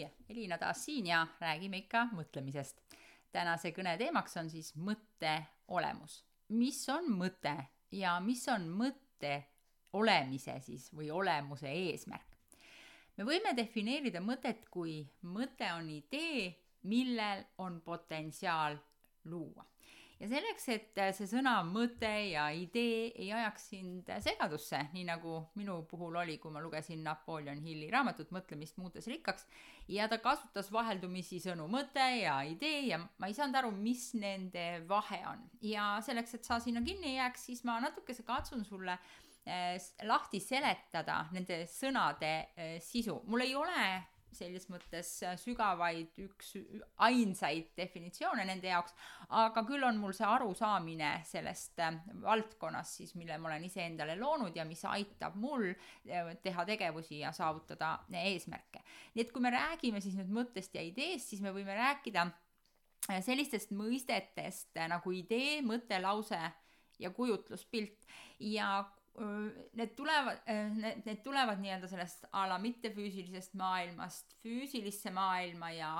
hei, Elina taas siin ja räägime ikka mõtlemisest. tänase kõne teemaks on siis mõtte olemus. mis on mõte ja mis on mõtte olemise siis või olemuse eesmärk? me võime defineerida mõtet kui mõte on idee, millel on potentsiaal luua ja selleks, et äh, see sõna mõte ja idee ei ajaks sind äh, segadusse, nii nagu minu puhul oli, kui ma lugesin Napoleon Hilli raamatut Mõtlemist muutes rikkaks ja ta kasutas vaheldumisi sõnu mõte ja idee ja ma ei saanud aru, mis nende vahe on. ja selleks, et sa sinna kinni ei jääks, siis ma natukese katsun sulle äh, lahti seletada nende sõnade sisu. mul ei ole selles mõttes sügavaid, üks ainsaid definitsioone nende jaoks, aga küll on mul see arusaamine sellest äh, valdkonnast siis, mille ma olen iseendale loonud ja mis aitab mul äh, teha tegevusi ja saavutada eesmärke. nii et kui me räägime siis nüüd mõttest ja ideest, siis me võime rääkida äh, sellistest mõistetest nagu idee, mõte, lause ja kujutluspilt ja need tulevad, need, need tulevad nii-öelda sellest a la mittefüüsilisest maailmast füüsilisse maailma ja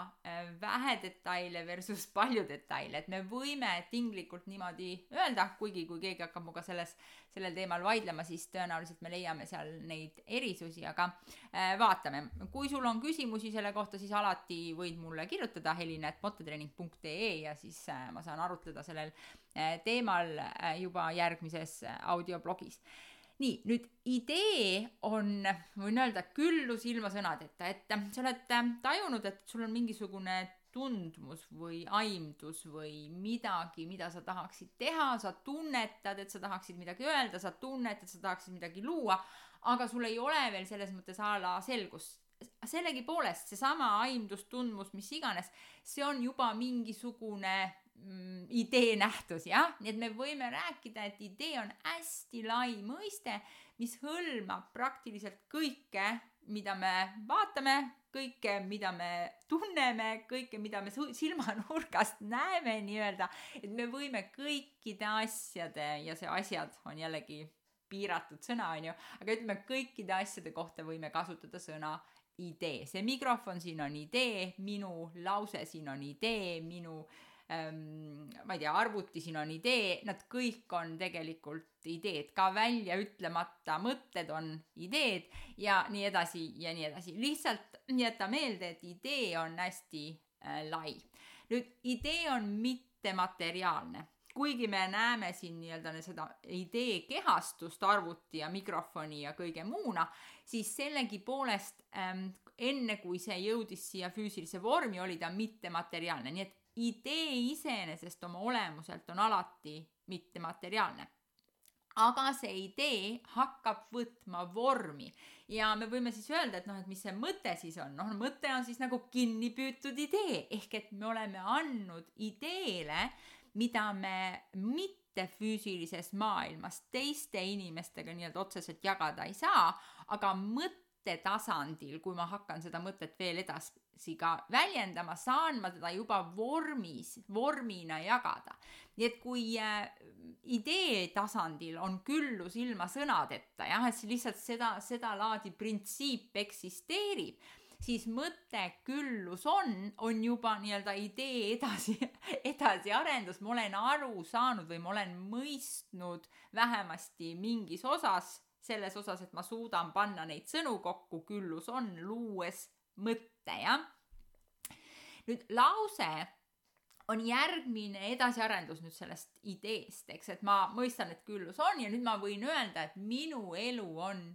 vähe detaile versus palju detaile, et me võime tinglikult niimoodi öelda, kuigi kui keegi hakkab minuga selles, sellel teemal vaidlema, siis tõenäoliselt me leiame seal neid erisusi, aga vaatame. kui sul on küsimusi selle kohta, siis alati võid mulle kirjutada helina.mototreening.ee ja siis ma saan arutleda sellel teemal juba järgmises audioblogis nii, nüüd idee on, võin öelda, küllus ilma sõnadeta, et sa oled tajunud, et sul on mingisugune tundmus või aimdus või midagi, mida sa tahaksid teha, sa tunnetad, et sa tahaksid midagi öelda, sa tunned, et sa tahaksid midagi luua, aga sul ei ole veel selles mõttes a la selgust. sellegipoolest seesama aimdus, tundmus, mis iganes, see on juba mingisugune mm, idee nähtus, jah, nii et me võime rääkida, et idee on hästi lai mõiste, mis hõlmab praktiliselt kõike, mida me vaatame, kõike, mida me tunneme, kõike, mida me silmanurgast näeme nii-öelda, et me võime kõikide asjade ja see asjad on jällegi piiratud sõna, on ju, aga ütleme, kõikide asjade kohta võime kasutada sõna idee, see mikrofon siin on idee, minu lause siin on idee, minu äh, ma ei tea, arvuti siin on idee, nad kõik on tegelikult ideed, ka välja ütlemata mõtted on ideed ja nii edasi ja nii edasi. lihtsalt jäta meelde, et idee on hästi äh, lai. nüüd idee on mittemateriaalne kuigi me näeme siin nii-öelda seda idee kehastust arvuti ja mikrofoni ja kõige muuna, siis sellegipoolest ähm, enne kui see jõudis siia füüsilise vormi, oli ta mittemateriaalne, nii et idee iseenesest oma olemuselt on alati mittemateriaalne. aga see idee hakkab võtma vormi. Ja me võime siis öelda, et noh, et mis see mõte siis on, noh, mõte on siis nagu kinni püütud idee. Ehk et me oleme andnud ideele, mida me mitte füüsilises maailmas teiste inimestega nii-öelda otseselt jagada ei saa, aga mõte tasandil, kui ma hakkan seda mõtet veel edasi ka väljendama, saan ma teda juba vormis, vormina jagada. nii et kui äh, idee tasandil on küllus ilma sõnadeta, jah, et lihtsalt seda, sedalaadi printsiip eksisteerib, siis mõte küllus on, on juba nii-öelda idee edasi, edasiarendus, ma olen aru saanud või ma olen mõistnud vähemasti mingis osas selles osas, et ma suudan panna neid sõnu kokku, küllus on, luues mõtte, jah. nüüd lause on järgmine edasiarendus nüüd sellest ideest, eks, et ma mõistan, et küllus on ja nüüd ma võin öelda, et minu elu on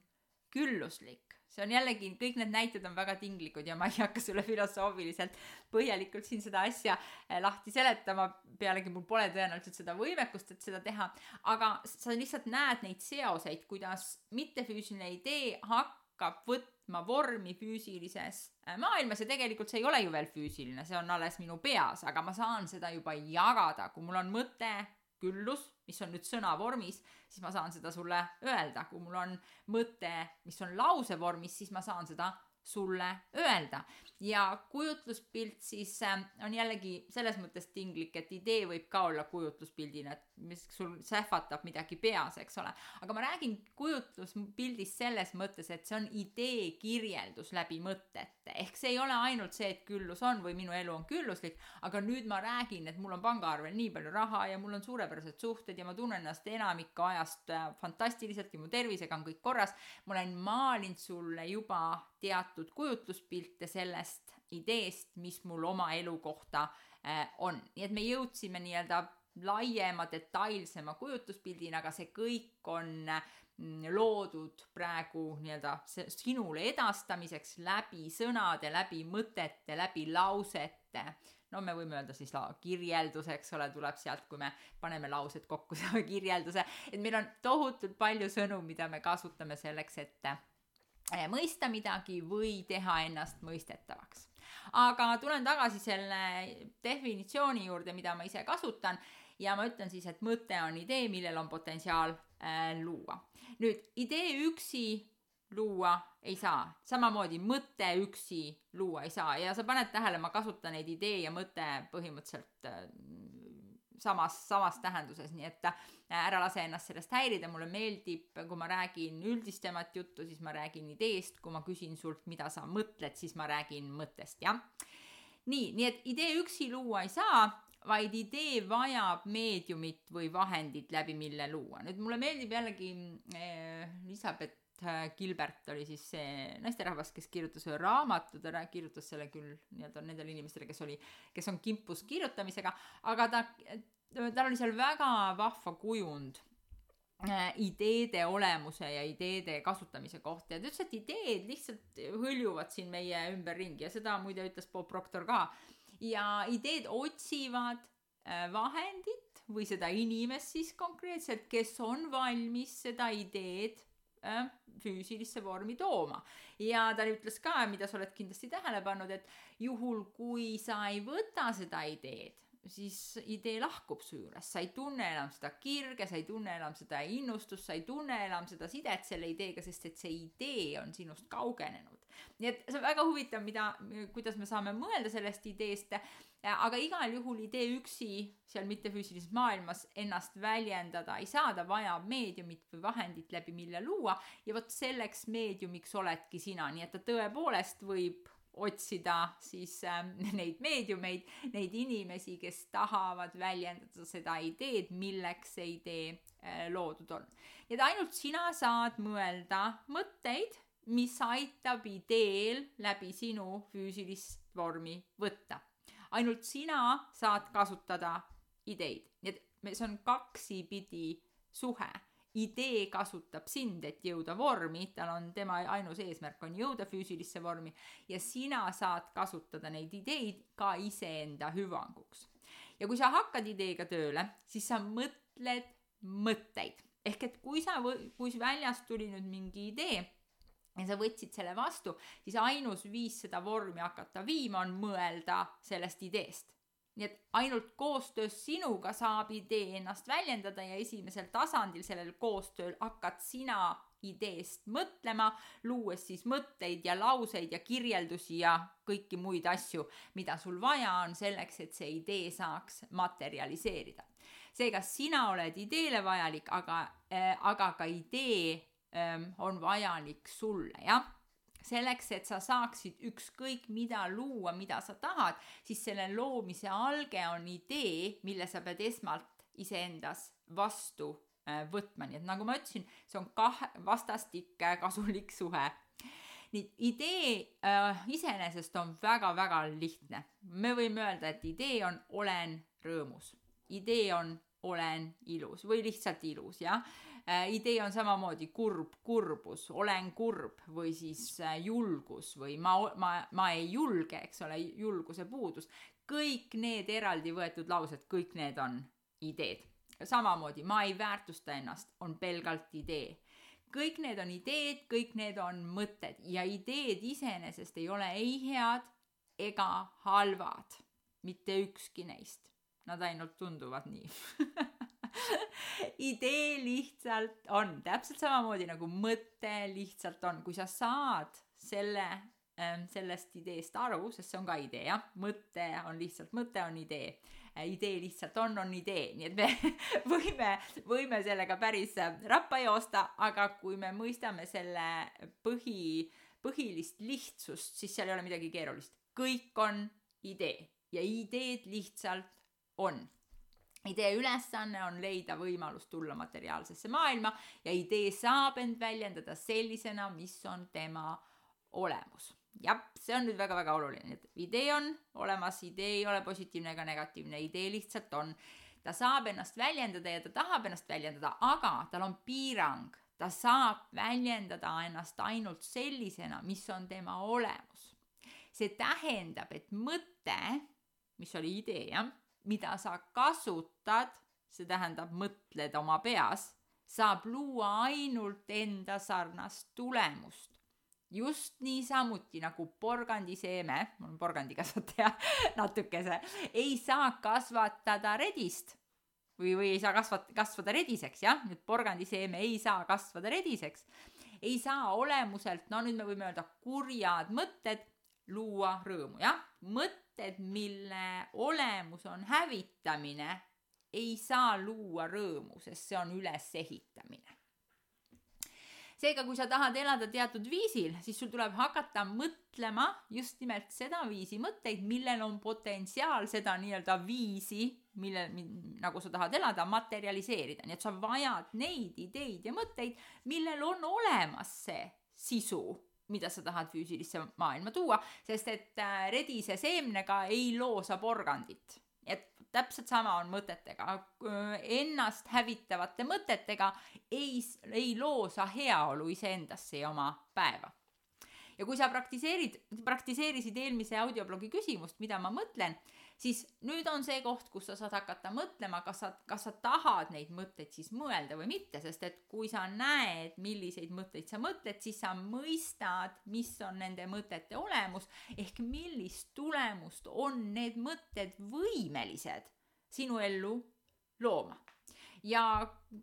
külluslik. See on jällegi, kõik need näited on väga tinglikud ja ma ei hakka sulle filosoofiliselt põhjalikult siin seda asja eh, lahti seletama, pealegi mul pole tõenäoliselt seda võimekust, et seda teha, aga sa lihtsalt näed neid seoseid, kuidas mittefüüsiline idee hakkab võtma vormi füüsilises eh, maailmas ja tegelikult see ei ole ju veel füüsiline, see on alles minu peas, aga ma saan seda juba jagada, kui mul on mõte küllus, mis on nüüd sõna vormis, siis ma saan seda sulle öelda, kui mul on mõte, mis on lause vormis, siis ma saan seda sulle öelda. Ja kujutluspilt siis äh, on jällegi selles mõttes tinglik, et idee võib ka olla kujutluspildina, et mis sul sähvatab midagi peas, eks ole. aga ma räägin kujutluspildist selles mõttes, et see on idee kirjeldus läbi mõtete, ehk see ei ole ainult see, et küllus on või minu elu on külluslik, aga nüüd ma räägin, et mul on pangaarvel nii palju raha ja mul on suurepärased suhted ja ma tunnen ennast enamikku ajast äh, fantastiliselt ja mu tervisega on kõik korras. ma olen maalinud sulle juba teatud kujutluspilte sellest ideest, mis mul oma elu kohta äh, on, nii et me jõudsime nii-öelda laiema, detailsema kujutluspildina, aga see kõik on mm, loodud praegu nii-öelda sinule edastamiseks läbi sõnade, läbi mõtete, läbi lausete. no me võime öelda siis kirjeldus, eks ole, tuleb sealt, kui me paneme laused kokku, saame kirjelduse, et meil on tohutult palju sõnu, mida me kasutame selleks, et mõista midagi või teha ennast mõistetavaks. Aga tulen tagasi selle definitsiooni juurde, mida ma ise kasutan ja ma ütlen siis, et mõte on idee, millel on potentsiaal äh, luua. nüüd idee üksi luua ei saa, samamoodi mõte üksi luua ei saa. Ja sa paned tähele, ma kasutan neid idee ja mõte põhimõtteliselt äh, samas, samas tähenduses, nii et äh, ära lase ennast sellest häirida, mulle meeldib, kui ma räägin üldistemat juttu, siis ma räägin ideest, kui ma küsin sult, mida sa mõtled, siis ma räägin mõttest, jah. nii, nii et idee üksi luua ei saa, vaid idee vajab meediumit või vahendit, läbi mille luua. nüüd mulle meeldib jällegi eh, Elizabeth Gilbert oli siis see naisterahvas, kes kirjutas ühe raamatu, ta kirjutas selle küll nii-öelda nendele inimestele, kes oli, kes on kimpus kirjutamisega, aga ta, tal oli seal väga vahva kujund äh, ideede olemuse ja ideede kasutamise kohta. Ja ta ütles, et ideed lihtsalt hõljuvad siin meie ümberringi ja seda muide ütles Bob Proctor ka. Ja ideed otsivad äh, vahendit või seda inimest siis konkreetselt, kes on valmis seda ideed äh, füüsilisse vormi tooma. ja ta ütles ka, mida sa oled kindlasti tähele pannud, et juhul, kui sa ei võta seda ideed, siis idee lahkub su juurest, sa ei tunne enam seda kirge, sa ei tunne enam seda innustust, sa ei tunne enam seda sidet selle ideega, sest et see idee on sinust kaugenenud. Nii et see on väga huvitav, mida, kuidas me saame mõelda sellest ideest, aga igal juhul idee üksi seal mittefüüsilises maailmas ennast väljendada ei saa, ta vajab meediumit või vahendit, läbi mille luua. Ja vot selleks meediumiks oledki sina, nii et ta tõepoolest võib otsida siis äh, neid meediumeid, neid inimesi, kes tahavad väljendada seda ideed, milleks see idee äh, loodud on. nii et ainult sina saad mõelda mõtteid mis aitab ideel läbi sinu füüsilist vormi võtta. ainult sina saad kasutada ideid, nii et see on kaksipidi suhe. Idee kasutab sind, et jõuda vormi, tal on, tema ainus eesmärk on jõuda füüsilisse vormi ja sina saad kasutada neid ideid ka iseenda hüvanguks. ja kui sa hakkad ideega tööle, siis sa mõtled mõtteid ehk et kui sa, kui väljast tuli nüüd mingi idee ja sa võtsid selle vastu, siis ainus viis seda vormi hakata viima on mõelda sellest ideest. Nii et ainult koostöös sinuga saab idee ennast väljendada ja esimesel tasandil sellel koostööl hakkad sina ideest mõtlema, luues siis mõtteid ja lauseid ja kirjeldusi ja kõiki muid asju, mida sul vaja on selleks, et see idee saaks materialiseerida. seega sina oled ideele vajalik, aga äh,, aga ka idee Ähm, on vajalik sulle, jah selleks, et sa saaksid ükskõik mida luua, mida sa tahad, siis selle loomise alge on idee, mille sa pead esmalt iseendas vastu äh, võtma, nii et nagu ma ütlesin, see on kahe, vastastik kasulik suhe. nii, idee äh, iseenesest on väga-väga lihtne. me võime öelda, et idee on olen rõõmus, idee on olen ilus või lihtsalt ilus, jah äh, idee on samamoodi kurb, kurbus, olen kurb või siis äh, julgus või ma, ma, ma ei julge, eks ole, julguse puudus. kõik need eraldi võetud laused, kõik need on ideed. samamoodi ma ei väärtusta ennast, on pelgalt idee. kõik need on ideed, kõik need on mõtted ja ideed iseenesest ei ole ei head ega halvad, mitte ükski neist. Nad ainult tunduvad nii idee lihtsalt on, täpselt samamoodi nagu mõte lihtsalt on, kui sa saad selle ähm, sellest ideest aru, sest see on ka idee, jah, mõte on lihtsalt, mõte on idee. Äh, idee lihtsalt on, on idee, nii et me võime, võime sellega päris äh, rappa joosta, aga kui me mõistame selle põhi, põhilist lihtsust, siis seal ei ole midagi keerulist. kõik on idee. Ja ideed lihtsalt on idee ülesanne on leida võimalus tulla materiaalsesse maailma ja idee saab end väljendada sellisena, mis on tema olemus jah, see on nüüd väga-väga oluline, et idee on olemas, idee ei ole positiivne ega negatiivne, idee lihtsalt on. ta saab ennast väljendada ja ta tahab ennast väljendada, aga tal on piirang, ta saab väljendada ennast ainult sellisena, mis on tema olemus. see tähendab, et mõte, mis oli idee, jah, mida sa kasutad, see tähendab, mõtled oma peas, saab luua ainult enda sarnast tulemust just niisamuti nagu porgandiseeme, ma olen porgandikasvataja natukese, ei saa kasvatada redist või, või ei saa kasvat-, kasvada rediseks, jah, nüüd porgandiseeme ei saa kasvada rediseks. ei saa olemuselt, no nüüd me võime öelda kurjad mõtted luua rõõmu, jah, mõtted, mille olemus on hävitamine, ei saa luua rõõmu, sest see on ülesehitamine. Seega, kui sa tahad elada teatud viisil, siis sul tuleb hakata mõtlema just nimelt sedaviisi mõtteid, millel on potentsiaal seda nii-öelda viisi, mille, nagu sa tahad elada, materialiseerida, nii et sa vajad neid ideid ja mõtteid, millel on olemas see sisu mida sa tahad füüsilisse maailma tuua, sest et äh, redise seemnega ei loosa porgandit et täpselt sama on mõtetega, ennast hävitavate mõtetega ei, ei loo sa heaolu iseendasse ja oma päeva. ja kui sa praktiseerid, praktiseerisid eelmise audioblogi küsimust, mida ma mõtlen, siis nüüd on see koht, kus sa saad hakata mõtlema, kas sa, kas sa tahad neid mõtteid siis mõelda või mitte, sest et kui sa näed, milliseid mõtteid sa mõtled, siis sa mõistad, mis on nende mõtete olemus ehk millist tulemust on need mõtted võimelised sinu ellu looma ja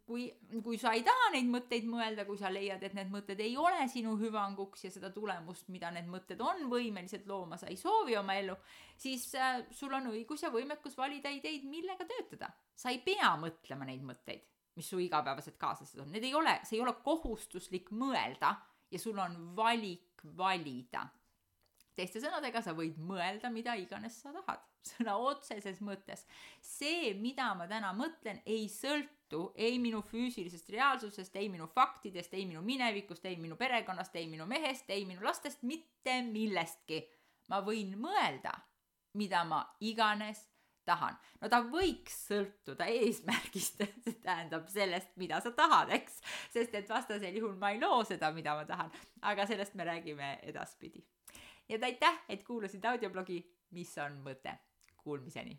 kui, kui sa ei taha neid mõtteid mõelda, kui sa leiad, et need mõtted ei ole sinu hüvanguks ja seda tulemust, mida need mõtted on võimelised looma, sa ei soovi oma ellu, siis äh, sul on õigus ja võimekus valida ideid, millega töötada. sa ei pea mõtlema neid mõtteid, mis su igapäevased kaaslased on, need ei ole, see ei ole kohustuslik mõelda ja sul on valik valida teiste sõnadega, sa võid mõelda, mida iganes sa tahad, sõna otseses mõttes. see, mida ma täna mõtlen, ei sõltu ei minu füüsilisest reaalsusest, ei minu faktidest, ei minu minevikust, ei minu perekonnast, ei minu mehest, ei minu lastest, mitte millestki. ma võin mõelda, mida ma iganes tahan. no ta võiks sõltuda eesmärgist, see tähendab sellest, mida sa tahad, eks, sest et vastasel juhul ma ei loo seda, mida ma tahan, aga sellest me räägime edaspidi ja aitäh, et kuulasid audioblogi Mis on mõte. Kuulmiseni